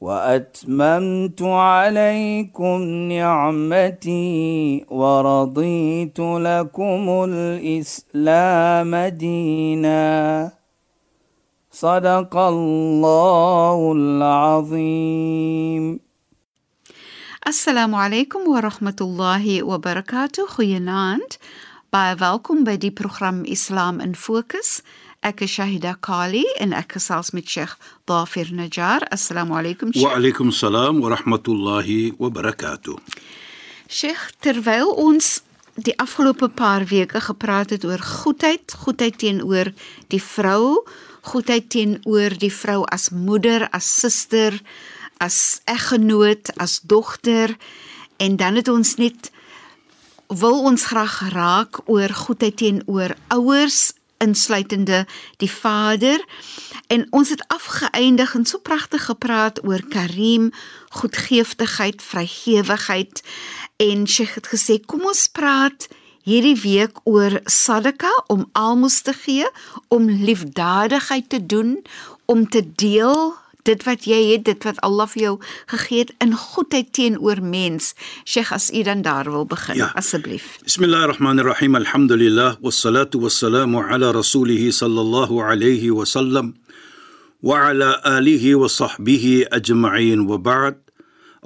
وأتممت عليكم نعمتي ورضيت لكم الإسلام دينا. صدق الله العظيم. السلام عليكم ورحمة الله وبركاته. خيانات بايفالكم بدي برنامج اسلام ان فوكس Ek is Shahida Kali en ek gesels met Sheikh Dafir Najjar. Assalamu alaykum Sheikh. Wa alaykum salaam wa rahmatullahi wa barakatuh. Sheikh, terwyl ons die afgelope paar weke gepraat het oor goedheid, goedheid teenoor die vrou, goedheid teenoor die vrou as moeder, as suster, as eggenoot, as dogter en dan het ons net wil ons graag raak oor goedheid teenoor ouers insluitende die vader. En ons het afgeëindig en so pragtig gepraat oor Karim, goedgeeftigheid, vrygewigheid. En Sheikh het gesê kom ons praat hierdie week oor sadaka om almos te gee, om liefdadigheid te doen, om te deel dit wat jy het, dit wat Allah vir jou gegee het in goedheid teenoor mens. Sheikh, as u dan daar wil begin, ja. asseblief. Bismillahirrahmanirrahim. Alhamdulillah wassalatu wassalamu ala rasulih sallallahu alayhi wa sallam wa ala alihi wa sahbihi ajma'in wa ba'd.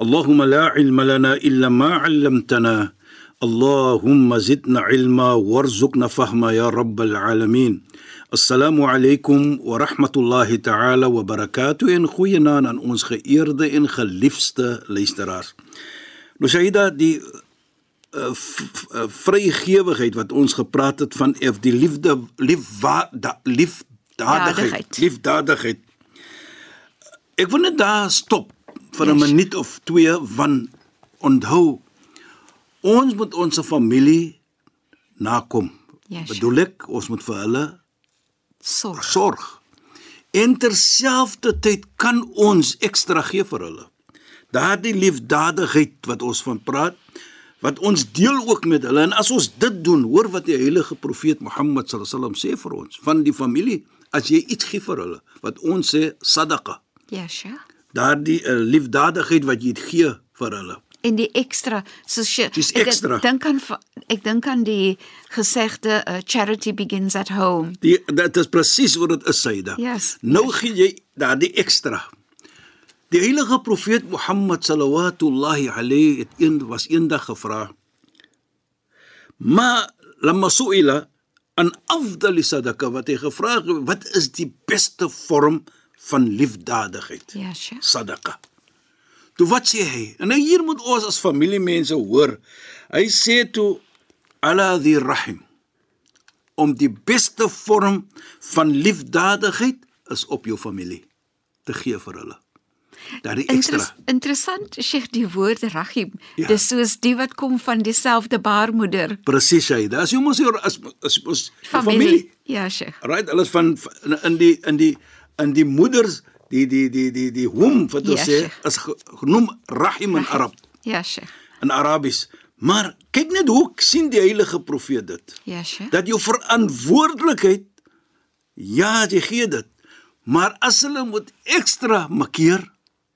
اللهم لا علم لنا الا ما علمتنا اللهم زدنا علما وارزقنا فهما يا رب العالمين Assalamu alaykum wa rahmatullahi ta'ala wa barakatuh en goeienaand aan ons geëerde en geliefde luisteraars. Nou Saida die uh, vrygewigheid wat ons gepraat het van of die liefde liefwa da, liefdadigheid liefdadigheid. Ek wil net daar stop vir 'n yes. minuut of twee van onthou ons moet ons familie nakom. Yes. Bedoel ek ons moet vir hulle sorg. Sorg. En terselfdertyd kan ons ekstra gee vir hulle. Daardie liefdadigheid wat ons van praat, wat ons deel ook met hulle en as ons dit doen, hoor wat die heilige profeet Mohammed sallam sê vir ons van die familie, as jy iets gee vir hulle, wat ons sê sadaqa. Ja, sja. Daardie uh, liefdadigheid wat jy gee vir hulle en die ekstra soos jy ek dink aan ek dink aan die gesegde uh, charity begins at home. Die dit is presies wat dit is Saida. Yes, nou yes. gee jy daardie ekstra. Die heilige profeet Mohammed sallallahu alayhi het een was eendag gevra. Ma lamma suila an afdal sadaqa wat hy gevra wat is die beste vorm van liefdadigheid? Ja, sure. Sadaqa. Toe wat sê hy? En nou hier moet ons as familiemense hoor. Hy sê toe ala die rahim om die beste vorm van liefdadigheid is op jou familie te gee vir hulle. Daar die ekstra. Interes, interessant Sheikh die woord rahim. Ja. Dis soos die wat kom van dieselfde baarmoeder. Presies hy. Dis hoe mos as as ons familie. familie. Ja, Sheikh. Right, alles van in die in die in die moeders die die die die die hom wat ons ja, sê is genoem rahim in Arab. Ja, Sheikh. In Arabies. Maar kyk net hoe sien die heilige profeet dit. Ja, Sheikh. Dat jou verantwoordelikheid ja, jy gee dit. Maar as hulle moet ekstra makkeer,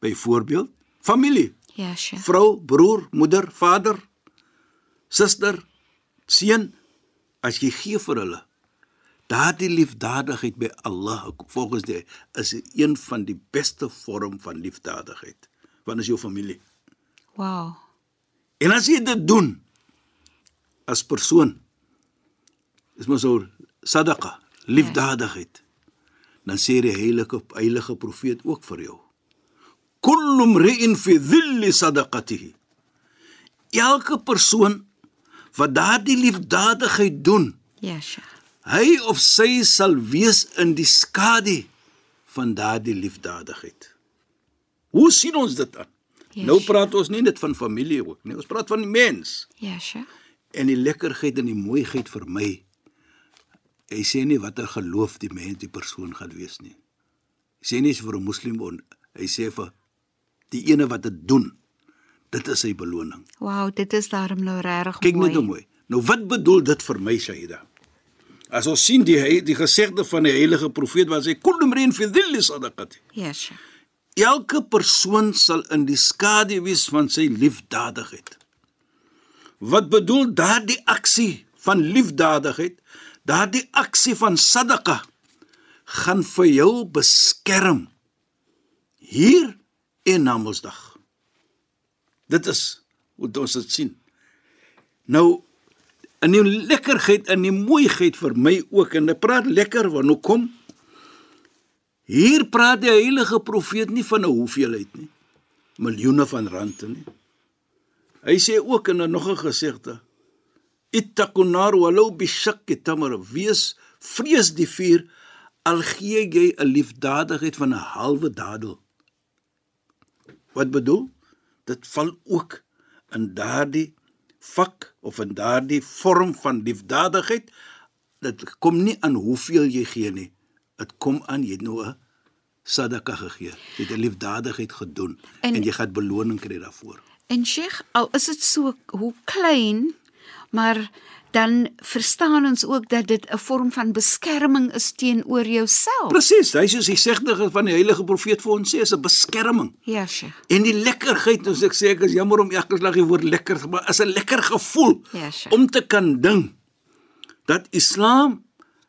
byvoorbeeld familie. Ja, Sheikh. Vrou, broer, moeder, vader, suster, seun, as jy gee vir hulle Daardie liefdadigheid by Allah volgens die is een van die beste vorm van liefdadigheid. Want is jou familie. Wow. En as jy dit doen as persoon is mos so sadaqa, liefdadigheid. Dan sê die heilige heilige profeet ook vir jou. Kullu mri'in fi dhilli sadaqatihi. Elke persoon wat daardie liefdadigheid doen. Ja, Sheikh hy of sy sal wees in die skadu van daardie liefdadigheid. Hoe sien ons dit dan? Yes. Nou praat ons nie net van familie ook nie. Ons praat van die mens. Ja, Sheikh. En die lekkerheid en die mooiheid vir my. Hy sê nie watter geloof die mens die persoon gaan wees nie. Hy sê nie vir 'n moslim on, hy sê vir die ene wat dit doen. Dit is sy beloning. Wow, dit is daarom nou regtig Kyk mooi. net hoe mooi. Nou wat bedoel dit vir my Shaida? As ons sien die die gesegde van die heilige profeet wat sê kullu mrin fi dhilli sadaqati. Ja, Sheikh. Elke persoon sal in die skadu wees van sy liefdadigheid. Wat bedoel daardie aksie van liefdadigheid? Daardie aksie van sadaqa gaan vir jou beskerm hier en na Mondsdag. Dit is hoe ons dit sien. Nou in die lekkerheid en die mooiheid vir my ook en ek praat lekker want hoe kom Hier praat die heilige profeet nie van 'n hoeveelheid nie. Miljoene van rande nie. Hy sê ook in nog 'n gesegde: Ittaqun nar walau bi shakki tamr. Wees vrees die vuur al gee jy 'n liefdadigheid van 'n halwe dadel. Wat bedoel? Dit val ook in daardie vak of in daardie vorm van liefdadigheid. Dit kom nie aan hoeveel jy gee nie. Dit kom aan jy het nou 'n sadaka gegee. Jy het 'n liefdadigheid gedoen En- en, jy gaan beloning kry daarvoor. En Sheikh, al is dit so hoe klein, maar dan verstaan ons ook dat dit 'n vorm van beskerming is teenoor jouself. Presies, hy soos die segde van die heilige profeet vir ons sê, is 'n beskerming. Ja, Sheikh. En die lekkerheid, ons ek sê ek is jammer om elke slag die woord lekker, maar is 'n lekker gevoel Ja, sure. om te kan ding dat Islam,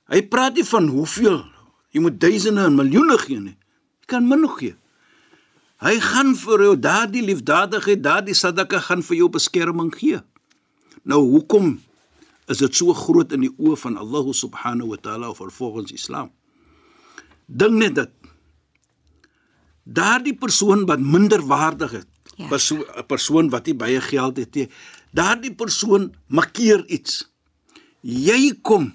hy praat nie van hoeveel, jy moet duisende en miljoene gee nie. Jy kan min gee. Hy gaan vir jou daardie liefdadigheid, daardie sadaka gaan vir jou beskerming gee. Nou hoekom is dit so groot in die oë van Allah subhanahu wa taala of volgens Islam? Dink net dat daardie persoon wat minder waardig is, Ja. perso 'n persoon wat nie baie geld het nie, daardie persoon markeer iets. Jy kom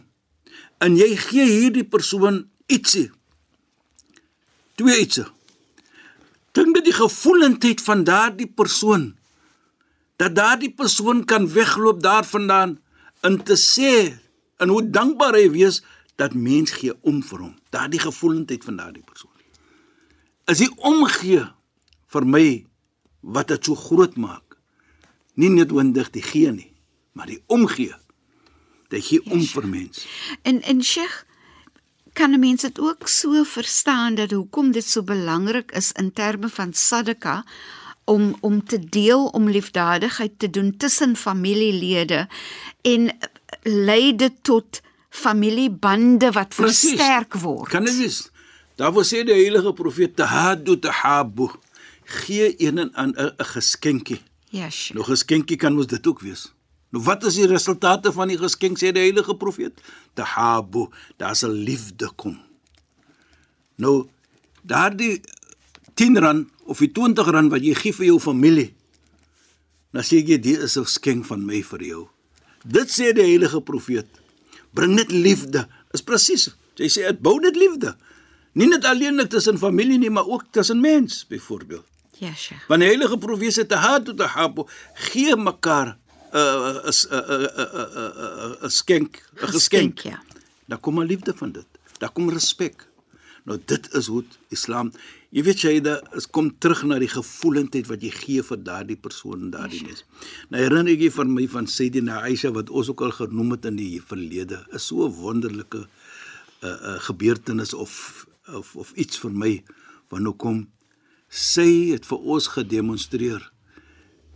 en jy gee hierdie persoon ietsie. Twee ietsie. Dink dit die gevoelendheid van daardie persoon dat daardie persoon kan wegloop daarvandaan en te sê en hoe dankbaar hy wees dat mens gee om vir hom. Daardie gevoelendheid van daardie persoon. Is die omgee vir my wat dit so groot maak. Nie noodwendig die gee nie, maar die omgee. Dat gee om vir mens. En en Sheikh, kan 'n mens dit ook so verstaan dat hoekom dit so belangrik is in terme van sadaka om om te deel om liefdadigheid te doen tussen familielede en lei dit tot familiebande wat Precies. versterk word. Kan dit wees? Daarvoor sê die heilige profeet tahaddu tahabu. Gee een en aan 'n 'n geskenkie. Ja, Sheikh. Nou geskenkie kan mos dit ook wees. Nou wat is die resultate van die geskenk sê die heilige profeet? Tahabu, daar sal liefde kom. Nou daardie 10 rand of die 20 rand wat jy gee vir jou familie. Dan sê jy dit is 'n skenk van my vir jou. Dit sê die heilige profeet. Bring net liefde. Is presies. Jy sê dit bou net liefde. Nie net alleenlik tussen familie nie, maar ook tussen mens byvoorbeeld. Ja, Sheikh. Want die heilige profeet sê tahadu tahabu gee mekaar 'n 'n 'n 'n 'n skenk, 'n geskenk. ja. Daar kom 'n liefde van dit. Daar kom respek. Nou dit is hoe Islam, jy weet jy, dit is kom terug na die gevoelendheid wat jy gee vir daardie persoon en daardie mens. Nou herinner ek jy van my van Sayyidina Aisha wat ons ook al genoem het in die verlede. Is so 'n wonderlike 'n uh, 'n uh, gebeurtenis of of of iets vir my van hoekom sy het vir ons gedemonstreer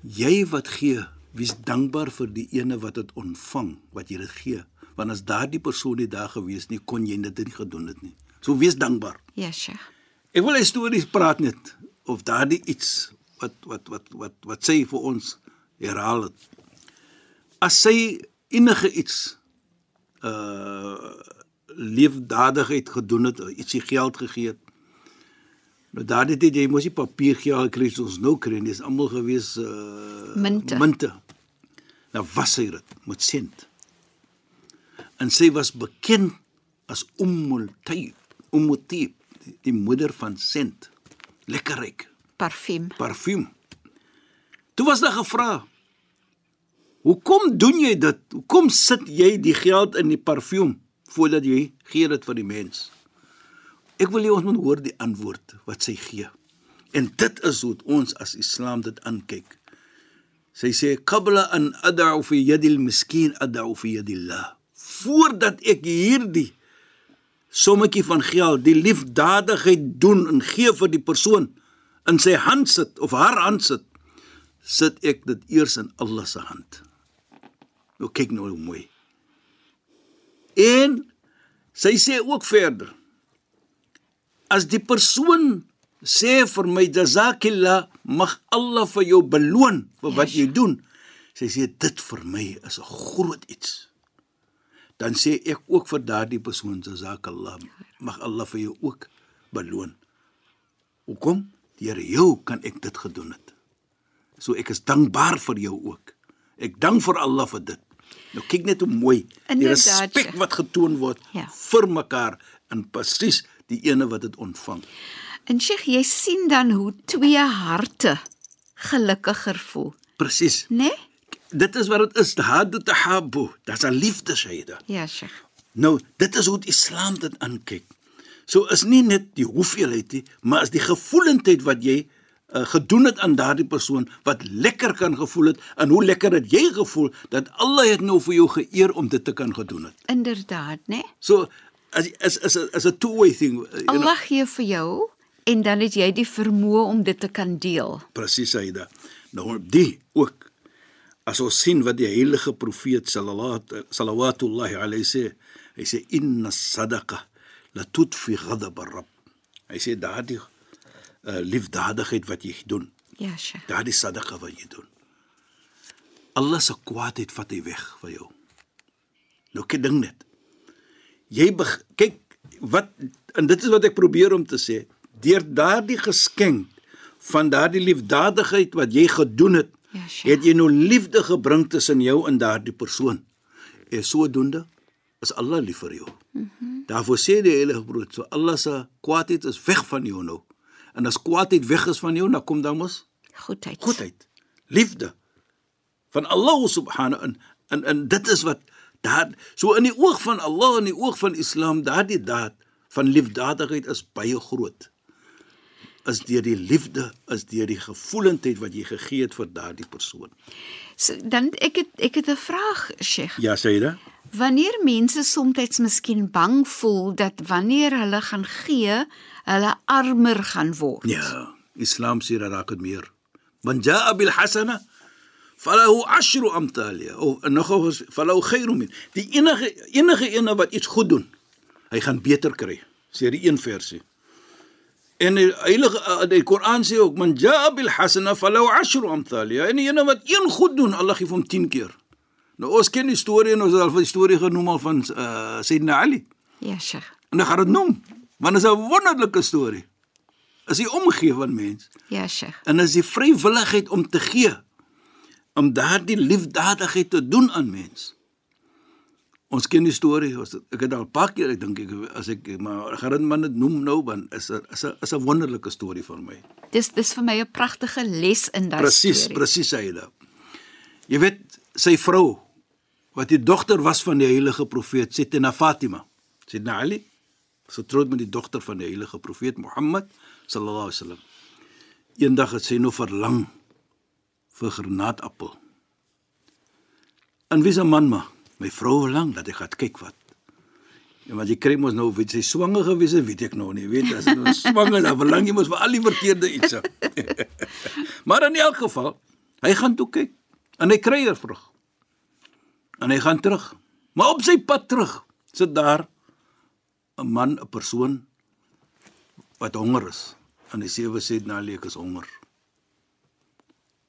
jy wat gee wees dankbaar vir die ene wat dit ontvang wat jy dit gee want as daardie persoon nie daar gewees nie kon jy dit nie gedoen het nie so wees dankbaar Ja, Sheikh. Ek wil 'n stories praat net of daardie iets wat wat wat wat wat sy vir ons herhaal het as sy enige iets uh leefdadigheid gedoen het, ietsie geld gegee het. Nou daardie tyd jy mos nie papier geld kry soos ons nou kry nie, dis almal gewees uh Munte. munte. Nou was sy dit met sent. En sy was bekend as Ummul Tayyib, Ummul Tayyib, die, moeder van sent. Lekker ryk Parfum. parfuum. Toe was daar gevra: "Hoekom doen jy dit? Hoekom sit jy die geld in die parfuum voordat jy gee dit vir die mens?" Ek wil hê ons moet hoor die antwoord wat sy gee. En dit is hoe ons as Islam dit aankyk. Sy sê qabla an ad'u fi yadil miskeen ad'u fi yadillah. Voordat ek hierdie sommetjie van geld, die liefdadigheid doen en gee vir die persoon in sy hand sit of haar hand sit, sit ek dit eers in Allah se hand. Nou kyk nou hoe mooi. En sy sê ook verder as die persoon sê vir my jazakillah mag Allah vir jou beloon vir wat jy doen. Sy sê dit vir my is 'n groot iets. Dan sê ek ook vir daardie persoon jazakallah mag Allah vir jou ook beloon. Hoekom? Deur jou kan ek dit gedoen het. So ek is dankbaar vir jou ook. Ek dank vir Allah vir dit. Nou kyk net hoe mooi die respek wat getoon word ja. vir mekaar en presies die ene wat dit ontvang. En Sheikh, jy sien dan hoe twee harte gelukkiger voel. Presies. Né? Nee? Dit is wat dit is, hadu tahabu. Dit's 'n liefde Shaida. Ja, Sheikh. Nou, dit is hoe die Islam dit aankyk. So is nie net die hoeveelheid nie, maar is die gevoelendheid wat jy uh, gedoen het aan daardie persoon wat lekker kan gevoel het en hoe lekker het jy gevoel dat Allah het nou vir jou geëer om dit te kan gedoen het. Inderdaad, né? Nee? So as is is is 'n two-way thing. Allah gee vir jou en dan het jy die vermoë om dit te kan deel. Presies Aida. Nou die ook as ons sien wat die heilige profeet sallallahu alayhi sê, hy sê inna sadaqa la tudfi ghadab ar-rabb. Hy sê daardie uh, liefdadigheid wat jy doen. Ja, Sheikh. Daardie sadaqa wat jy doen. Allah se kwaadheid vat hy weg van jou. Nou kyk ding net. Jy kyk wat en dit is wat ek probeer om te sê deur daardie geskenk van daardie liefdadigheid wat jy gedoen het, ja, het jy nou liefde gebring tussen jou en daardie persoon. En sodoende is Allah lief vir jou. Mm -hmm. Daarvoor sê die heilige brood, so Allah se kwaadheid is weg van jou nou. En as kwaadheid weg is van jou, dan kom dan mos goedheid. Goedheid. Liefde van Allah subhanahu en en, en dit is wat daar so in die oog van Allah en in die oog van Islam daardie daad van liefdadigheid is baie groot is deur die liefde, is deur die gevoelendheid wat jy gegee het vir daardie persoon. So, dan ek het ek het 'n vraag, Sheikh. Ja, Saida. Wanneer mense soms miskien bang voel dat wanneer hulle gaan gee, hulle armer gaan word. Ja, Islam sê dat raak dit meer. Man jaa bil hasana falahu ashru amthaliha of nog of falahu khairu min. Die enige enige ene wat iets goed doen, hy gaan beter kry. Sê die een versie. En die heilige eh, die Koran sê ook man jaa bil hasana falau ashru amthalia. En ene wat een goed doen, Allah gee hom 10 keer. Nou ons ken die storie en ons het al van die storie genoem al van uh, Sayyidina Ali. Ja, Sheikh. En ek gaan dit noem, want dit is 'n wonderlike storie. Is die omgee van mens. Ja, Sheikh. En is die vrywilligheid om te gee om daardie liefdadigheid te doen aan mens. Ons ken die storie. Ek het al 'n paar keer, ek dink ek as ek maar gerad man dit noem nou want is 'n is 'n is 'n wonderlike storie vir my. Dis dis vir my 'n pragtige les in daai storie. Presies, presies hy dit. Jy weet sy vrou wat die dogter was van die heilige profeet Sitina Fatima. Sidna Ali so troud met die dogter van die heilige profeet Mohammed sallallahu alaihi wasallam. Eendag het sy nou verlang vir granaatappel. En wie se man maar my vrou verlang dat ek gaan kyk wat. Ja, maar jy kry mos nou weet sy swanger gewees het, weet ek nou nie, weet as nou swanger dan verlang jy mos vir al die verkeerde iets. maar in elk geval, hy gaan toe kyk en hy kry 'n vrug. En hy gaan terug. Maar op sy pad terug sit daar 'n man, 'n persoon wat honger is. En hy sê we sê na Ali ek is honger.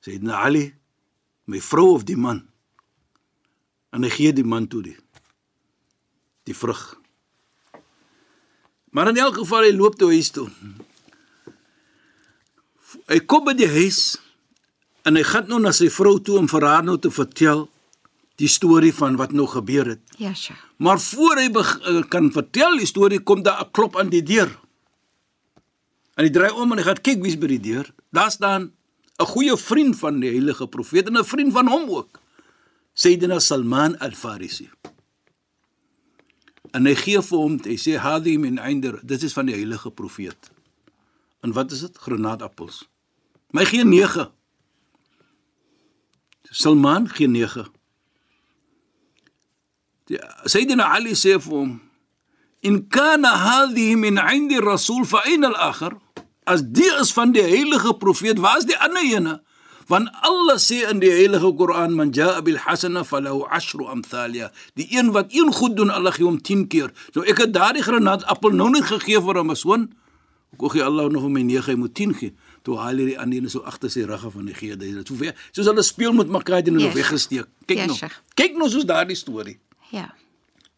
Sê na Ali, my vrou of die man en hy gee die man toe die die vrug. Maar in elk geval hy loop toe huis toe. Hy kom by die huis en hy gaan nou na sy vrou toe om vir haar nou te vertel die storie van wat nou gebeur het. Ja, sja. Maar voor hy eh, kan vertel die storie kom daar 'n klop aan die deur. En hy draai om en hy gaan kyk wie's by die deur. Daar staan 'n goeie vriend van die heilige profeet en 'n vriend van hom ook. Sayyidina Salman al-Farisi. En hy gee vir hom, hy sê hadi min inder, dit is van die heilige profeet. En wat is dit? Granaatappels. My gee 9. Salman gee 9. Die Sayyidina Ali sê vir hom, "In kana hadhihi min 'indi rasul fa aina al-akhar?" As die is van die heilige profeet, waar is die ander ene? Want Allah sê in die heilige Koran, "Man jaa bil hasana falahu ashru amthalia." Die een wat een goed doen, Allah gee hom 10 keer. So ek het daardie granaatappel nou net gegee vir 'n soon. Ek gee Allah nog vir my 9, hy moet 10 gee. Toe haal hy die ander so agter sy rugge van die gee. Dit so soos hulle speel met mekaar en hulle yes. weggesteek. Kyk yes, nou. Kyk nou soos daardie storie. Ja.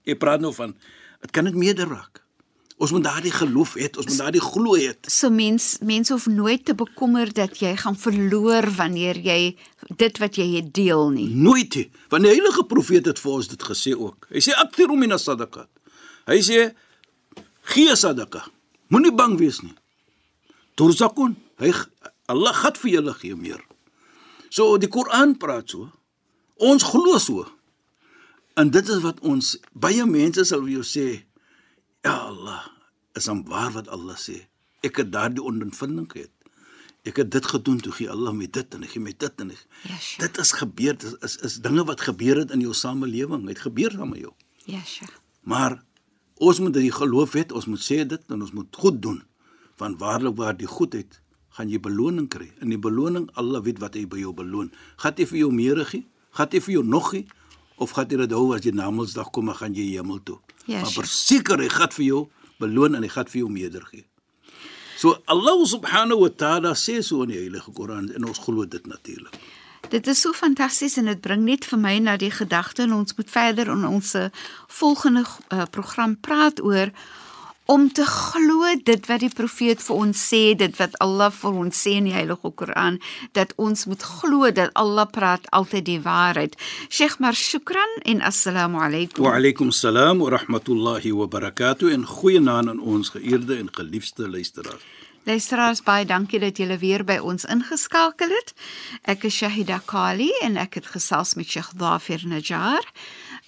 Ek praat nou van dit kan dit meerder raak. Ons moet daardie geloof hê, ons moet daardie glo hê. So mens mense hoef nooit te bekommer dat jy gaan verloor wanneer jy dit wat jy het deel nie. Nooit nie. Want die heilige profeet het vir ons dit gesê ook. Hy sê aktiru min as-sadaqat. Hy sê gee sadaqa. Moenie bang wees nie. Turzakun. Hy Allah gaan vir julle gee meer. So die Koran praat so. Ons glo so. En dit is wat ons baie mense sal vir jou sê, ja Allah, is hom waar wat Allah sê. Ek het daardie ondervinding gehad. Ek het dit gedoen toe gee Allah my dit en hy gee my dit en ek. Ja, yes, dit is gebeur dit is, is is dinge wat gebeur het in jou samelewing. Dit gebeur saam met jou. Ja, yes, Sheikh. Maar ons moet die geloof hê, ons moet sê dit en ons moet goed doen. Want waarlik waar die goedheid gaan jy beloning kry. In die beloning Allah weet wat hy by jou beloon. Gaan hy vir jou meer gee? Gaan hy vir jou nog gee? of gaan jy dit hou as jy na Mondsdag kom en gaan jy hemel toe? Ja, maar verseker hy gaan vir jou beloon en hy gaan vir jou meerder gee. So Allah subhanahu wa ta'ala sê so in die Heilige Koran en ons glo dit natuurlik. Dit is so fantasties en dit bring net vir my na die gedagte en ons moet verder in ons volgende uh, program praat oor om te glo dit wat die profeet vir ons sê, dit wat Allah vir ons sê in die Heilige Koran, dat ons moet glo dat Allah praat altyd die waarheid. Sheikh Mar Shukran en assalamu alaykum. Wa alaykum assalam wa rahmatullahi wa barakatuh en goeienaand aan ons geëerde en geliefde luisteraars. Luisteraars, baie dankie dat julle weer by ons ingeskakel het. Ek is Shahida Kali en ek het gesels met Sheikh Dhafir Najjar.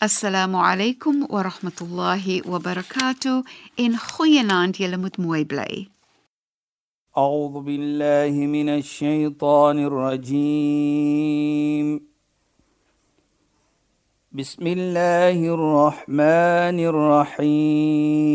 Assalamu alaykum wa rahmatullahi wa barakatuh. In goeienaand, julle moet mooi bly. أعوذ بالله من الشيطان الرجيم بسم الله الرحمن الرحيم